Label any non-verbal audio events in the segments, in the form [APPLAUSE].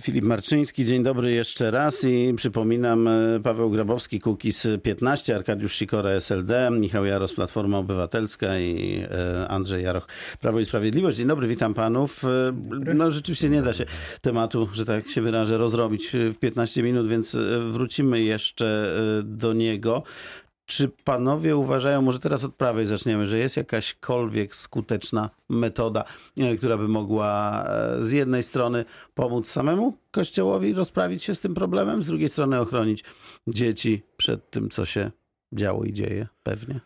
Filip Marczyński, dzień dobry jeszcze raz i przypominam e, Paweł Grabowski, Kukiz 15, Arkadiusz Sikora, SLD, Michał Jaros, Platforma Obywatelska i e, Andrzej Jaroch, Prawo i Sprawiedliwość. Dzień dobry, witam panów. E, No rzeczywiście nie da się tematu, że tak się wyrażę, rozrobić w 15 minut, więc wrócimy jeszcze do niego. Czy panowie uważają, może teraz od prawej zaczniemy, że jest jakaśkolwiek skuteczna metoda, e, która by mogła e, z jednej strony pomóc samemu Kościołowi rozprawić się z tym problemem, z drugiej strony ochronić dzieci przed tym, co się działo i dzieje pewnie?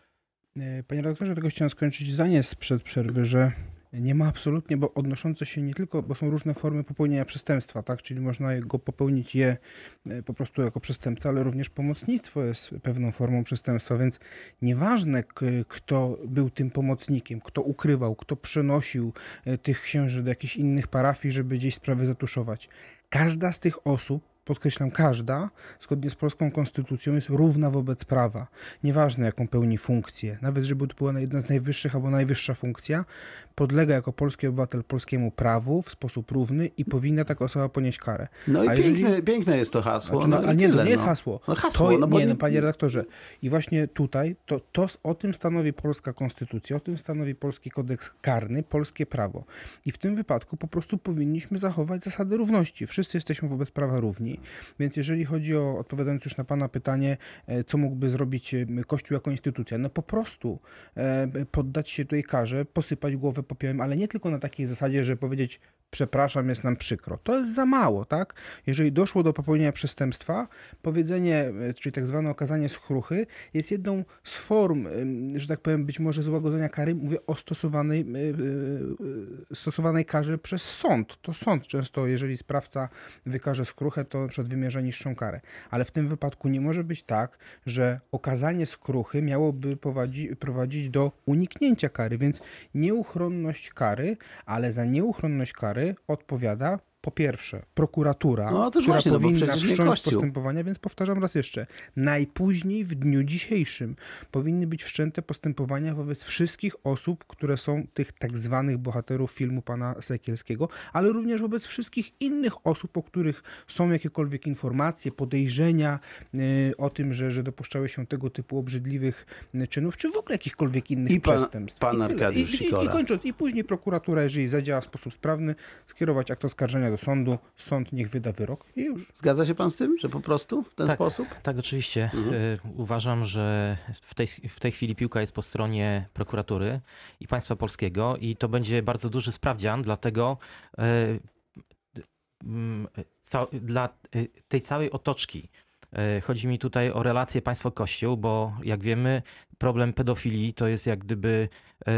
E, Panie redaktorze, tego chciałem skończyć zdanie sprzed przerwy, że nie ma absolutnie, bo odnoszące się nie tylko, bo są różne formy popełnienia przestępstwa, tak? Czyli można go popełnić je e, po prostu jako przestępca, ale również pomocnictwo jest pewną formą przestępstwa, więc nieważne kto był tym pomocnikiem, kto ukrywał, kto przenosił e, tych księży do jakichś innych parafii, żeby gdzieś sprawy zatuszować. Każda z tych osób podkreślam, każda, zgodnie z polską konstytucją, jest równa wobec prawa. Nieważne, jaką pełni funkcję, nawet żeby to była jedna z najwyższych albo najwyższa funkcja, podlega jako polski obywatel polskiemu prawu w sposób równy i powinna taka osoba ponieść karę. No i piękne, jeżeli- piękne jest to hasło. Znaczy, no, i ale nie, to tyle, nie jest no. hasło. No hasło, to, no bo nie, nie- no, panie redaktorze. I właśnie tutaj to, to o tym stanowi polska konstytucja, o tym stanowi polski kodeks karny, polskie prawo. I w tym wypadku po prostu powinniśmy zachować zasady równości. Wszyscy jesteśmy wobec prawa równi. Więc jeżeli chodzi o, odpowiadając już na pana pytanie, e, co mógłby zrobić e, Kościół jako instytucja, no po prostu e, poddać się tej karze, posypać głowę popiołem, ale nie tylko na takiej zasadzie, że powiedzieć przepraszam, jest nam przykro. To jest za mało, tak? Jeżeli doszło do popełnienia przestępstwa, powiedzenie, e, czyli tak zwane okazanie skruchy, jest jedną z form, że tak powiem, być może złagodzenia kary. Mówię o stosowanej, e, e, stosowanej karze przez sąd. To sąd często, jeżeli sprawca wykaże skruchę, to przykład wymierza niższą karę. Ale w tym wypadku nie może być tak, że okazanie skruchy miałoby prowadzi, prowadzić do uniknięcia kary, więc nieuchronność kary, ale za nieuchronność kary odpowiada po pierwsze prokuratura, No, która właśnie, no powinna nie wszcząć postępowania, więc powtarzam raz jeszcze, najpóźniej w dniu dzisiejszym powinny być wszczęte postępowania wobec wszystkich osób, które są tych tak zwanych bohaterów filmu pana Sekielskiego, ale również wobec wszystkich innych osób, o których są jakiekolwiek informacje, podejrzenia y, o tym, że, że dopuszczały się tego typu obrzydliwych y, czynów, czy w ogóle jakichkolwiek innych I pan- przestępstw. pan I, i, Sikora. i kończąc, i później prokuratura, jeżeli zadziała w sposób sprawny, skierować akt oskarżenia do sądu, sąd niech wyda wyrok i już. Zgadza się pan z tym, że po prostu w ten Tak. sposób? Tak, oczywiście. Mhm. Y, Uważam, że w tej, w tej chwili piłka jest po stronie prokuratury i państwa polskiego i to będzie bardzo duży sprawdzian, dlatego mm, ca, dla tej całej otoczki. Y, Chodzi mi tutaj o relacje państwo-kościół, bo jak wiemy, problem pedofilii to jest jak gdyby y,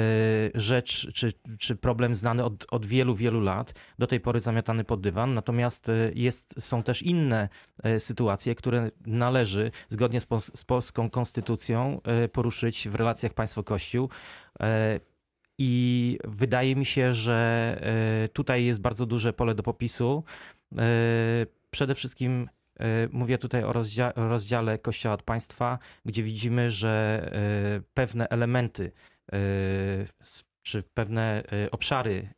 rzecz czy, czy problem znany od, od wielu, wielu lat, do tej pory zamiatany pod dywan. Natomiast y, jest, są też inne e, sytuacje, które należy zgodnie z, z polską konstytucją e, poruszyć w relacjach państwo-kościół. E, I wydaje mi się, że e, tutaj jest bardzo duże pole do popisu. E, Przede wszystkim e, mówię tutaj o rozdzia- rozdziale Kościoła od państwa, gdzie widzimy, że e, pewne elementy e, czy pewne e, obszary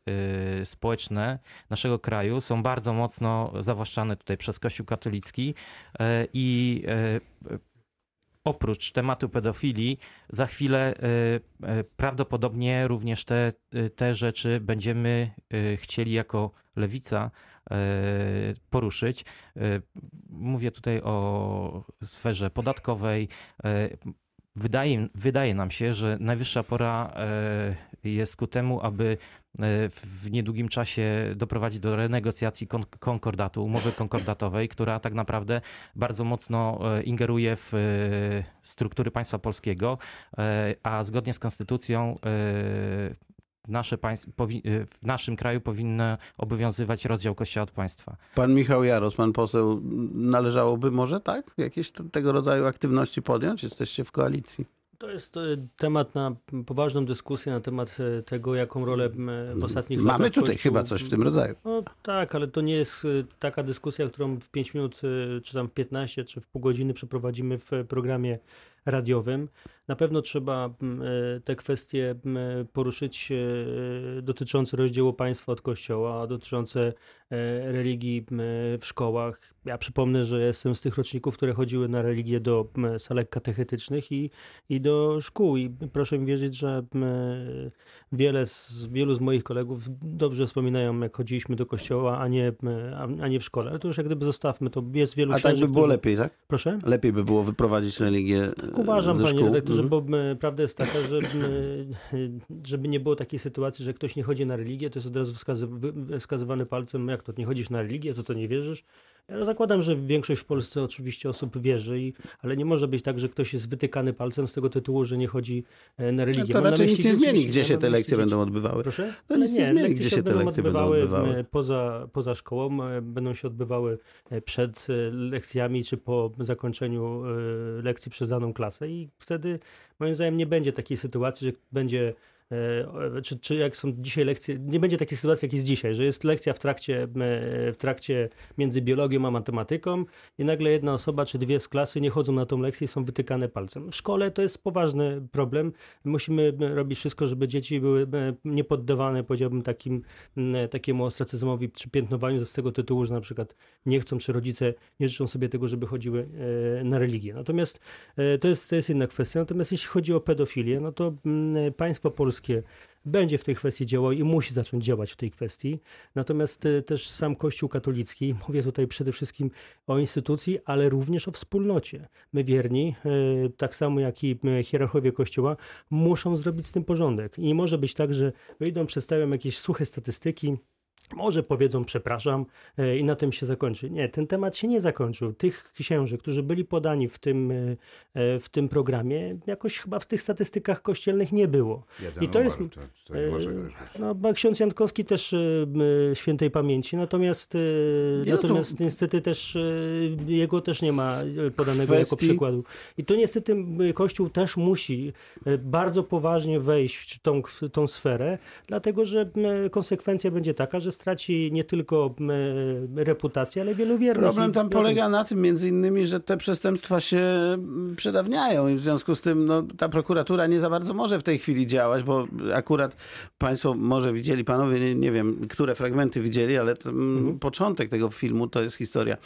e, społeczne naszego kraju są bardzo mocno zawłaszczane tutaj przez Kościół katolicki e, i e, oprócz tematu pedofilii za chwilę e, e, prawdopodobnie również te, e, te rzeczy będziemy e, chcieli jako lewica e, poruszyć. E, Mówię tutaj o sferze podatkowej. E, Wydaje, wydaje nam się, że najwyższa pora e, jest ku temu, aby e, w niedługim czasie doprowadzić do renegocjacji kon- konkordatu, umowy konkordatowej, która tak naprawdę bardzo mocno e, ingeruje w e, struktury państwa polskiego, e, a zgodnie z konstytucją e, nasze państw, e, w naszym kraju powinno obowiązywać rozdział Kościoła od państwa. Pan Michał Jaros, pan poseł, należałoby może tak jakieś t- tego rodzaju aktywności podjąć? Jesteście w koalicji. To jest e, temat na poważną dyskusję na temat e, tego, jaką rolę w ostatnich latach Mamy tutaj Kościół- chyba coś w tym rodzaju. No tak, ale to nie jest taka dyskusja, którą w 5 minut, czy tam w 15, czy w pół godziny przeprowadzimy w programie radiowym. Na pewno trzeba m, e, te kwestie m, poruszyć e, dotyczące rozdziału państwa od kościoła, dotyczące e, religii m, w szkołach. Ja przypomnę, że jestem z tych roczników, które chodziły na religię do salek katechetycznych i, i do szkół. I proszę mi wierzyć, że wiele z, wielu z moich kolegów dobrze wspominają, jak chodziliśmy do kościoła, a nie, a, nie w szkole. Ale to już jak gdyby zostawmy, to jest wielu A tak księży, by było którzy- lepiej, tak? Proszę? Lepiej by było wyprowadzić religię e, Tak uważam, ze panie szkół. redaktorze, Mhm. bo m, prawda jest taka, że m, żeby nie było takiej sytuacji, że ktoś nie chodzi na religię, to jest od razu wskazy, wy- wskazywany palcem, jak to, nie chodzisz na religię, to to nie wierzysz? Ja zakładam, że większość w Polsce oczywiście osób wierzy, i, ale nie może być tak, że ktoś jest wytykany palcem z tego tytułu, że nie chodzi e, na religię. To Mam na raczej nic nie zmieni, gdzie się te lekcje będą odbywały. Proszę? To Ale nic nie zmieni, lekcje gdzie się te lekcje będą odbywały poza, poza szkołą, będą się odbywały e, przed e, lekcjami czy po zakończeniu lekcji przez daną klasę i wtedy moim zdaniem nie będzie takiej sytuacji, że będzie czy, czy jak są dzisiaj lekcje, nie będzie takiej sytuacji, jak jest dzisiaj, że jest lekcja w trakcie, e, w trakcie między biologią a matematyką i nagle jedna osoba czy dwie z klasy nie chodzą na tą lekcję i są wytykane palcem. W szkole to jest poważny problem. Musimy e, robić wszystko, żeby dzieci były e, niepoddawane, powiedziałbym, takim, takiemu ostracyzmowi czy piętnowaniu z tego tytułu, że na przykład nie chcą, czy rodzice nie życzą sobie tego, żeby chodziły e, na religię. Natomiast e, to jest, to jest inna kwestia. Natomiast jeśli chodzi o pedofilię, no to państwo polskie będzie w tej kwestii działało i musi zacząć działać w tej kwestii. Natomiast e, też sam Kościół katolicki, [LAUGHS] mówię tutaj przede wszystkim o instytucji, ale również o wspólnocie. My wierni, e, tak samo jak i e, hierarchowie Kościoła, muszą zrobić z tym porządek. I nie może być tak, że wyjdą, przedstawią jakieś suche statystyki, może powiedzą przepraszam e, i na tym się zakończy. Nie, ten temat się nie zakończył. Tych księży, którzy byli podani w tym, e, e, w tym programie, jakoś chyba w tych statystykach kościelnych nie było. Jeden I to jest- to, to nie może. No, ksiądz Jankowski też świętej pamięci, natomiast, Nie, no to- natomiast niestety też jego też nie ma podanego jako Kwestii- przykładu. I to niestety Kościół też musi bardzo poważnie wejść w tą, w tą sferę, dlatego że konsekwencja będzie taka, że straci nie tylko m, reputację, ale wielu wiernych. Problem tam polega na tym między innymi, że te przestępstwa się mm, przedawniają i w związku z tym no, ta prokuratura nie za bardzo może w tej chwili działać, bo akurat państwo może widzieli, panowie, nie, nie wiem, które fragmenty widzieli, ale ten Mhm. początek tego filmu to jest historia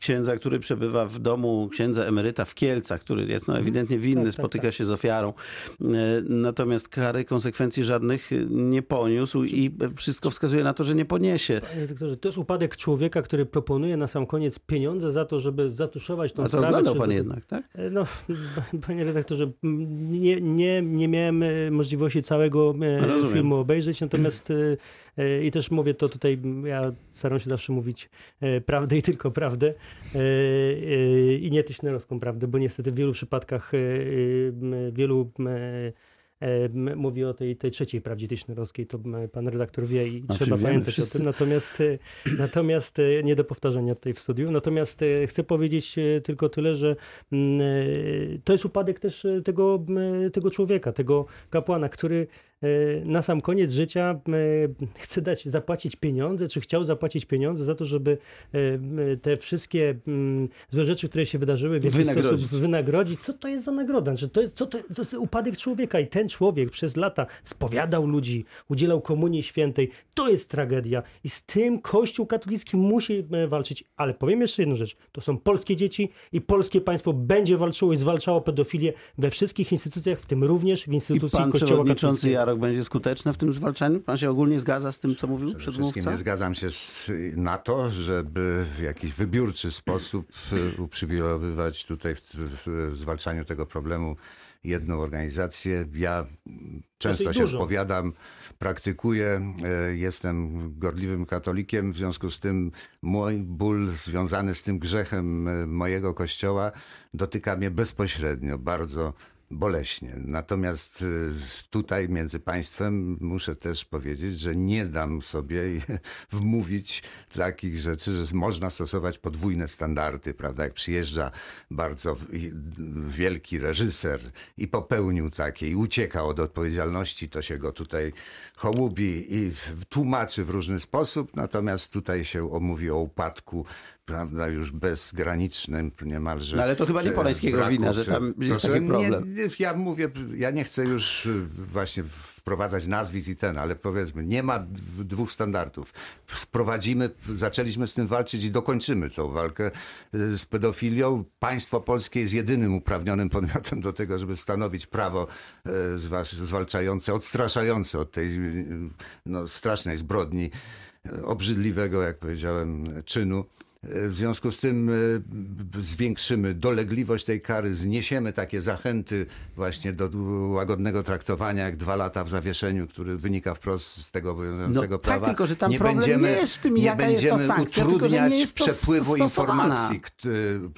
księdza, który przebywa w domu księdza emeryta w Kielcach, który jest no, ewidentnie winny, Tak, tak, spotyka tak. się z ofiarą. E, Natomiast kary, konsekwencji żadnych nie poniósł i wszystko wskazuje na to, że nie poniesie. Panie doktorze, to jest upadek człowieka, który proponuje na sam koniec pieniądze za to, żeby zatuszować tą A to sprawę. oglądał pan jednak, tak? E, No, panie redaktorze, nie, nie, nie miałem e, możliwości całego e, Rozumiem. filmu obejrzeć, natomiast i też mówię to tutaj, ja staram się zawsze mówić prawdę i tylko prawdę i nie tyśnerowską prawdę, bo niestety w wielu przypadkach wielu mówi o tej, tej trzeciej prawdzie tyśnerowskiej, to pan redaktor wie i A trzeba pamiętać wszyscy? o tym. Natomiast, e, [CLEARS THROAT] natomiast e, nie do powtarzania tutaj w studiu. Natomiast e, chcę powiedzieć tylko tyle, że mm, to jest upadek też tego, tego człowieka, tego kapłana, który na sam koniec życia e, chce dać, zapłacić pieniądze, czy chciał zapłacić pieniądze za to, żeby e, te wszystkie mm, złe rzeczy, które się wydarzyły, w jakiś sposób wynagrodzić. Co to jest za nagroda? Że to, jest, co to, to jest upadek człowieka i ten człowiek przez lata spowiadał ludzi, udzielał komunii świętej. To jest tragedia i z tym Kościół katolicki musi e, walczyć. Ale powiem jeszcze jedną rzecz. To są polskie dzieci i polskie państwo będzie walczyło i zwalczało pedofilię we wszystkich instytucjach, w tym również w I instytucji pan Kościoła katolickiego. Jarok będzie skuteczny w tym zwalczaniu? Pan się ogólnie zgadza z tym, co mówił Przede wszystkim przedmówca? nie zgadzam się z, na to, żeby w jakiś wybiórczy sposób y, uprzywilejowywać tutaj w, w, w zwalczaniu tego problemu jedną organizację. Ja często się dużo. spowiadam, praktykuję, y, jestem gorliwym katolikiem, w związku z tym mój ból związany z tym grzechem y, mojego kościoła dotyka mnie bezpośrednio, bardzo boleśnie. Natomiast y, tutaj między państwem muszę też powiedzieć, że nie dam sobie [LAUGHS] wmówić takich rzeczy, że można stosować podwójne standardy, prawda? Jak przyjeżdża bardzo wielki reżyser i popełnił takie i ucieka od odpowiedzialności, to się go tutaj hołubi i tłumaczy w różny sposób, natomiast tutaj się mówi o upadku prawda, już bezgranicznym niemalże. No ale to chyba nie Polańskiego wina, że tam jest Proszę, taki problem. Nie, ja mówię, ja nie chcę już y, właśnie wprowadzać nazwisk i ten, ale powiedzmy, nie ma dwóch standardów. Wprowadzimy, zaczęliśmy z tym walczyć i dokończymy tą walkę y, z pedofilią. Państwo polskie jest jedynym uprawnionym podmiotem do tego, żeby stanowić prawo zwalczające, odstraszające od tej no, strasznej zbrodni, obrzydliwego, jak powiedziałem, czynu. W związku z tym e, zwiększymy dolegliwość tej kary, zniesiemy takie zachęty właśnie do łagodnego traktowania, jak dwa lata w zawieszeniu, który wynika wprost z tego obowiązującego no, prawa. Tak, tylko że tam nie problem będziemy, nie jest w tym, nie jaka będziemy jest to sankcja, utrudniać tylko, przepływu stosowana. informacji.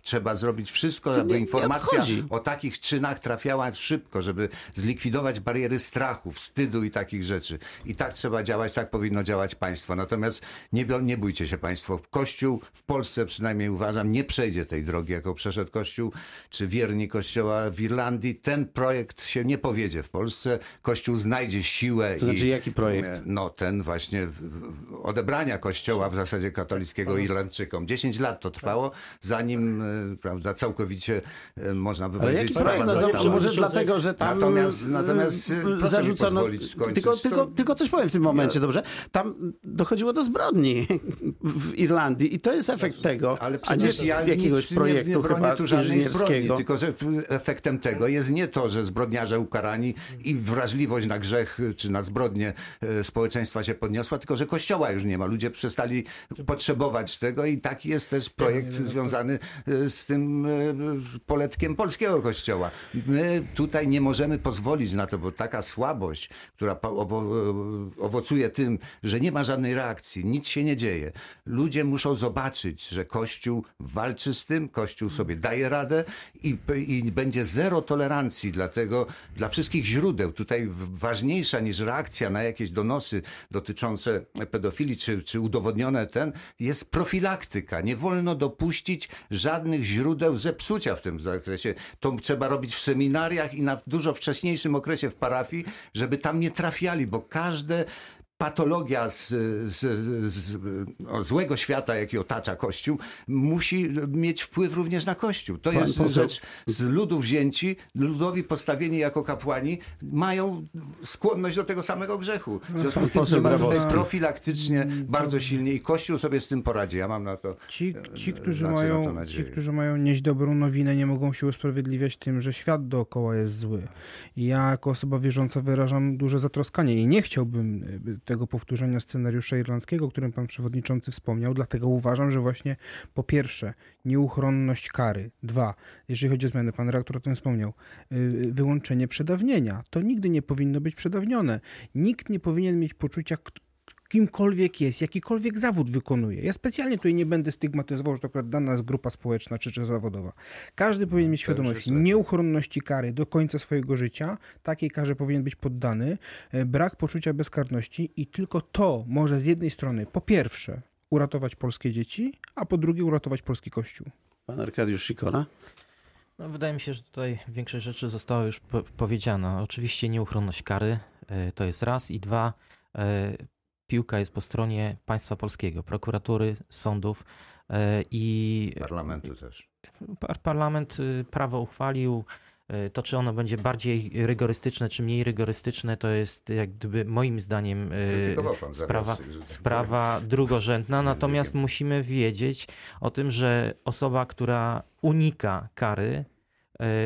Trzeba zrobić wszystko, aby informacja o takich czynach trafiała szybko, żeby zlikwidować bariery strachu, wstydu i takich rzeczy. I tak trzeba działać, tak powinno działać państwo. Natomiast nie, nie bójcie się państwo. Kościół w Polsce przynajmniej uważam, nie przejdzie tej drogi, jaką przeszedł Kościół, czy wierni Kościoła w Irlandii. Ten projekt się nie powiedzie w Polsce. Kościół znajdzie siłę. To znaczy, i, jaki projekt? No ten właśnie odebrania Kościoła w zasadzie katolickiego Irlandczykom. 10 lat to trwało, zanim e, prawda, całkowicie e, można by Ale powiedzieć? No sprawa dobrze, została. może dlatego, że tam Natomiast- natomiast, zarzucono... pozwolić skończyć, Tylko, to- tylko, tylko coś powiem w tym momencie, dobrze? Tam dochodziło do zbrodni w Irlandii i to jest efekt tego, Ale a nie przecież ja jakiegoś nic projektu nie, nie bronię chyba tu żadnej zbrodni, tylko że efektem tego jest nie to, że zbrodniarze ukarani i wrażliwość na grzech czy na zbrodnie e, społeczeństwa się podniosła, tylko że kościoła już nie ma. Ludzie przestali potrzebować tego i taki jest też projekt związany e, z tym e, poletkiem polskiego kościoła. My tutaj nie możemy pozwolić na to, bo taka słabość, która owocuje tym, że nie ma żadnej reakcji, nic się nie dzieje. Ludzie muszą zobaczyć, że Kościół walczy z tym, Kościół sobie daje radę i, i będzie zero tolerancji dla tego, dla wszystkich źródeł. Tutaj ważniejsza niż reakcja na jakieś donosy dotyczące pedofilii, czy, czy udowodnione ten, jest profilaktyka. Nie wolno dopuścić żadnych źródeł zepsucia w tym zakresie. To trzeba robić w seminariach i na dużo wcześniejszym okresie w parafii, żeby tam nie trafiali, bo każde patologia z, z, z o, złego świata, jaki otacza Kościół, musi mieć wpływ również na Kościół. To Pan jest poseł- rzecz z ludu wzięci, ludowi postawieni jako kapłani mają skłonność do tego samego grzechu. W związku z tym trzeba tutaj profilaktycznie bardzo silnie i Kościół sobie z tym poradzi. Ja mam na to Ci, ci, którzy znaczy na mają, nadzieję. ci, którzy mają nieść dobrą nowinę, nie mogą się usprawiedliwiać tym, że świat dookoła jest zły. Ja jako osoba wierząca wyrażam duże zatroskanie i nie chciałbym y, tego powtórzenia scenariusza irlandzkiego, o którym pan przewodniczący wspomniał, dlatego uważam, że właśnie po pierwsze nieuchronność kary, dwa, jeżeli chodzi o zmiany, pan redaktor o tym wspomniał, y, wyłączenie przedawnienia. To nigdy nie powinno być przedawnione. Nikt nie powinien mieć poczucia, kimkolwiek jest, jakikolwiek zawód wykonuje. Ja specjalnie tutaj nie będę stygmatyzował, że to akurat dana jest grupa społeczna czy, czy zawodowa. Każdy powinien mieć już świadomość jest lepiej. nieuchronności kary do końca swojego życia. Takiej karze powinien być poddany. E, Brak poczucia bezkarności i tylko to może z jednej strony po pierwsze uratować polskie dzieci, a po drugie uratować polski kościół. Pan Arkadiusz Sikora? No, wydaje mi się, że tutaj większość rzeczy została już po powiedziana. Oczywiście nieuchronność kary e, to jest raz i dwa. Piłka jest po stronie państwa polskiego, prokuratury, sądów e, i parlamentu też. par- parlament y, prawo uchwalił. Y, To, czy ono będzie bardziej rygorystyczne, czy mniej rygorystyczne, to jest jak gdyby moim zdaniem y, pan sprawa, zaraz, sprawa drugorzędna. Natomiast musimy wiedzieć o tym, że osoba, która unika kary,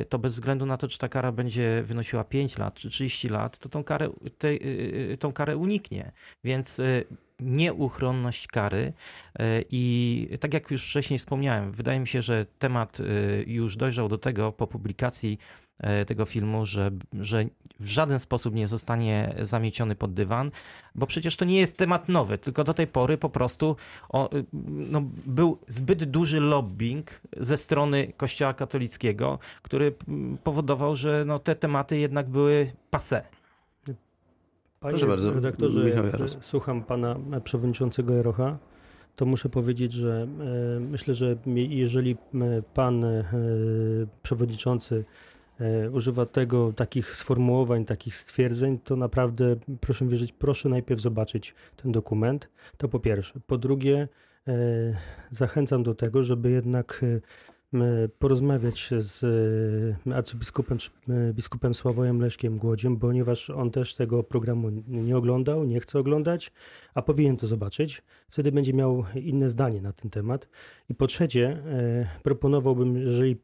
to bez względu na to, czy ta kara będzie wynosiła 5 lat czy 30 lat, to tą karę, tej, y, y, tą karę uniknie. Więc y, nieuchronność kary e, i tak jak już wcześniej wspomniałem, wydaje mi się, że temat e, już dojrzał do tego po publikacji e, tego filmu, że, że w żaden sposób nie zostanie zamieciony pod dywan, bo przecież to nie jest temat nowy, tylko do tej pory po prostu o, no, był zbyt duży lobbying ze strony Kościoła katolickiego, który powodował, że no, te tematy jednak były passé. Panie Proszę bardzo, redaktorze, Jaros. słucham pana przewodniczącego Jarocha, to muszę powiedzieć, że e, myślę, że jeżeli pan e, przewodniczący e, używa tego, takich sformułowań, takich stwierdzeń, to naprawdę proszę wierzyć, proszę najpierw zobaczyć ten dokument. To po pierwsze. Po drugie, e, zachęcam do tego, żeby jednak e, porozmawiać z e, arcybiskupem e, biskupem Sławojem Leszkiem Głodziem, ponieważ on też tego programu nie oglądał, nie chce oglądać, a powinien to zobaczyć. Wtedy będzie miał inne zdanie na ten temat. I po trzecie, e, proponowałbym, jeżeli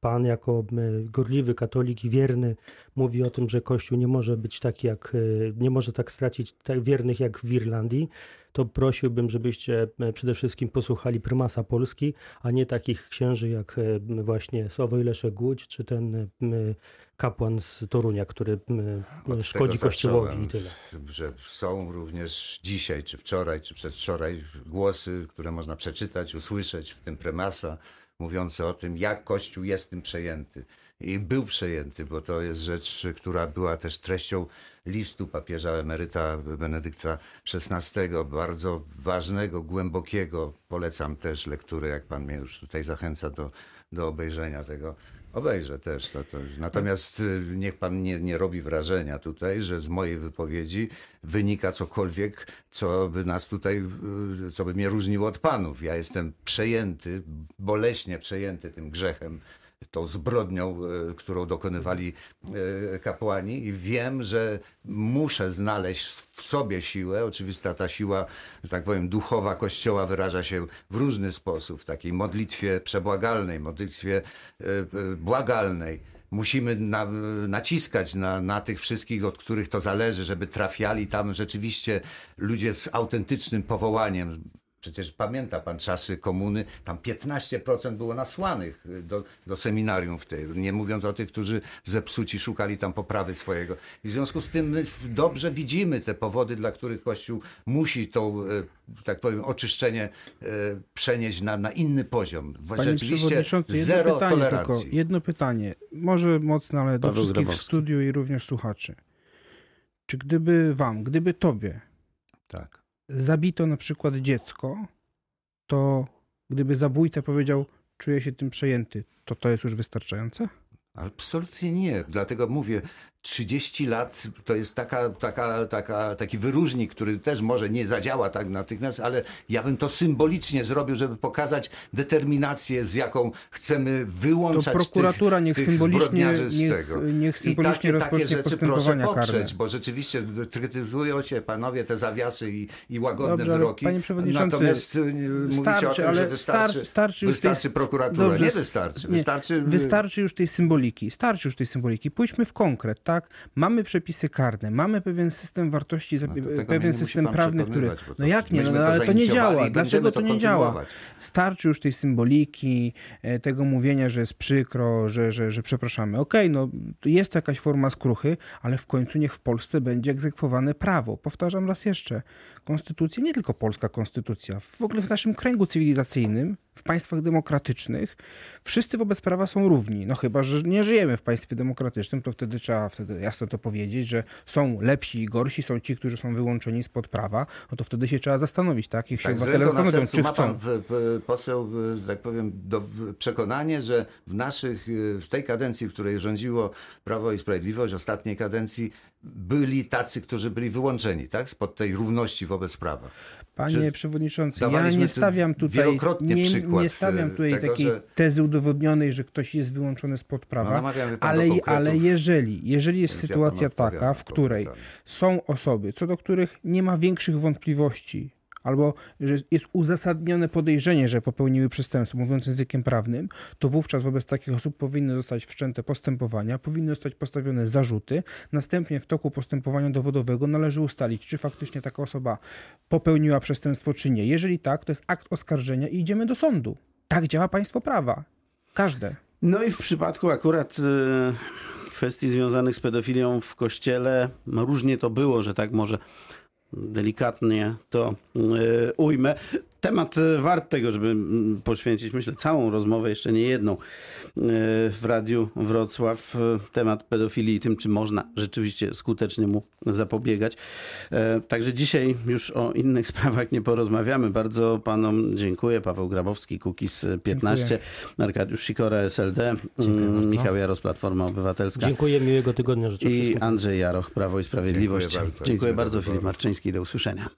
pan jako gorliwy katolik i wierny mówi o tym, że Kościół nie może być taki jak, nie może tak stracić tak wiernych jak w Irlandii, to prosiłbym, żebyście e, przede wszystkim posłuchali prymasa Polski, a nie takich księży jak e, właśnie Sławoj Leszek Głódź, czy ten e, kapłan z Torunia, który Od szkodzi Kościołowi i tyle. Że są również dzisiaj, czy wczoraj, czy przedwczoraj głosy, które można przeczytać, usłyszeć, w tym premasa, mówiące o tym, jak Kościół jest tym przejęty. I był przejęty, bo to jest rzecz, która była też treścią listu papieża emeryta Benedykta XVI, bardzo ważnego, głębokiego. Polecam też lekturę, jak pan mnie już tutaj zachęca do, do obejrzenia tego. Obejrzę też to, to. Natomiast y, niech pan nie, nie robi wrażenia tutaj, że z mojej wypowiedzi wynika cokolwiek, co by nas tutaj, y, co by mnie różniło od panów. Ja jestem przejęty, boleśnie przejęty tym grzechem, tą zbrodnią, y, którą dokonywali y, kapłani i wiem, że muszę znaleźć w sobie siłę. Oczywista ta siła, że tak powiem, duchowa Kościoła wyraża się w różny sposób, w takiej modlitwie przebłagalnej, modlitwie y, błagalnej. Musimy na, naciskać na, na tych wszystkich, od których to zależy, żeby trafiali tam rzeczywiście ludzie z autentycznym powołaniem. Przecież pamięta pan czasy komuny, tam 15% było nasłanych do, do seminarium w tej, nie mówiąc o tych, którzy zepsuci szukali tam poprawy swojego. I w związku z tym my dobrze widzimy te powody, dla których Kościół musi to, e, tak powiem, oczyszczenie e, przenieść na, na inny poziom. Panie Rzeczywiście przewodniczący, jedno zero pytanie tylko, tolerancji. jedno pytanie, może mocne, ale do Paweł wszystkich w Grabowski. studiu i również słuchaczy. Czy gdyby wam, gdyby tobie Tak. Zabito na przykład dziecko, to gdyby zabójca powiedział, czuję się tym przejęty, to to jest już wystarczające? Absolutnie nie. Dlatego mówię, 30 lat to jest taka, taka, taka, taki wyróżnik, który też może nie zadziała tak natychmiast, ale ja bym to symbolicznie zrobił, żeby pokazać determinację, z jaką chcemy To wyłączać prokuratura tych, niech tych symbolicznie, zbrodniarzy z niech, tego. niech I symbolicznie takie, takie rozpocznie rzeczy proszę postępowania karne. poprzeć, bo rzeczywiście krytykują się panowie te zawiasy i, i łagodne Dobrze, wyroki. panie przewodniczący, Natomiast y, mówicie o Starczy, tym, ale że wystarczy, starczy, starczy wystarczy tej, prokuratura. Dobrze, nie wystarczy. nie, wystarczy Wystarczy już tej symboliki. Starczy już tej symboliki. Pójdźmy w konkret, tak? Mamy przepisy karne, mamy pewien system wartości, No to pewien nie system prawny, który. to No jak nie, no, no, to ale to nie zainicjowali działa. Dlaczego to to nie działa? Starczy już tej symboliki, e, tego mówienia, że jest przykro, że, że, że przepraszamy. Okej, no jest to jakaś forma skruchy, ale w końcu niech w Polsce będzie egzekwowane prawo. Powtarzam raz jeszcze. Konstytucja, nie tylko polska konstytucja, w ogóle w naszym kręgu cywilizacyjnym, w państwach demokratycznych, wszyscy wobec prawa są równi. No chyba, że nie żyjemy w państwie demokratycznym, to wtedy trzeba wtedy jasno to powiedzieć, że są lepsi i gorsi, są ci, którzy są wyłączeni spod prawa, no to wtedy się trzeba zastanowić, tak? Niech się Tak, obywatele zastanowią, czy ma chcą. pan p- p- poseł, y, że tak powiem, do, przekonanie, że w naszych, w tej kadencji, w której rządziło Prawo i Sprawiedliwość, ostatniej kadencji, byli tacy, którzy byli wyłączeni, tak? Spod tej równości wobec prawa. Panie Czy przewodniczący, ja nie stawiam tutaj, wielokrotnie nie, przykład, nie stawiam e, tutaj tego, takiej że- tezy udowodnionej, że ktoś jest wyłączony spod prawa, No, ale, ale jeżeli, jeżeli jest sytuacja taka, w której są osoby, co do których nie ma większych wątpliwości, albo że jest uzasadnione podejrzenie, że popełniły przestępstwo, mówiąc językiem prawnym, to wówczas wobec takich osób powinny zostać wszczęte postępowania, powinny zostać postawione zarzuty. Następnie w toku postępowania dowodowego należy ustalić, czy faktycznie taka osoba popełniła przestępstwo, czy nie. Jeżeli tak, to jest akt oskarżenia i idziemy do sądu. Tak działa państwo prawa. Każde. No i w przypadku akurat e, kwestii związanych z pedofilią w kościele, no różnie to było, że tak może delikatnie to e, ujmę. Temat e, wart tego, żeby poświęcić, myślę, całą rozmowę, jeszcze nie jedną, e, w Radiu Wrocław. E, Temat pedofilii i tym, czy można rzeczywiście skutecznie mu zapobiegać. Także dzisiaj już o innych [LAUGHS] sprawach nie porozmawiamy. Bardzo panom dziękuję. Paweł Grabowski, Kukiz 15, Arkadiusz Sikora, SLD, Dziękuję bardzo. Michał Jaros, Platforma Obywatelska Dziękuję, miłego tygodnia życzę i wszystkim. Andrzej Jaroch, Prawo i Sprawiedliwość. Dziękuję bardzo. Dziękuję Dziękuję bardzo. Filip Marczyński, do usłyszenia.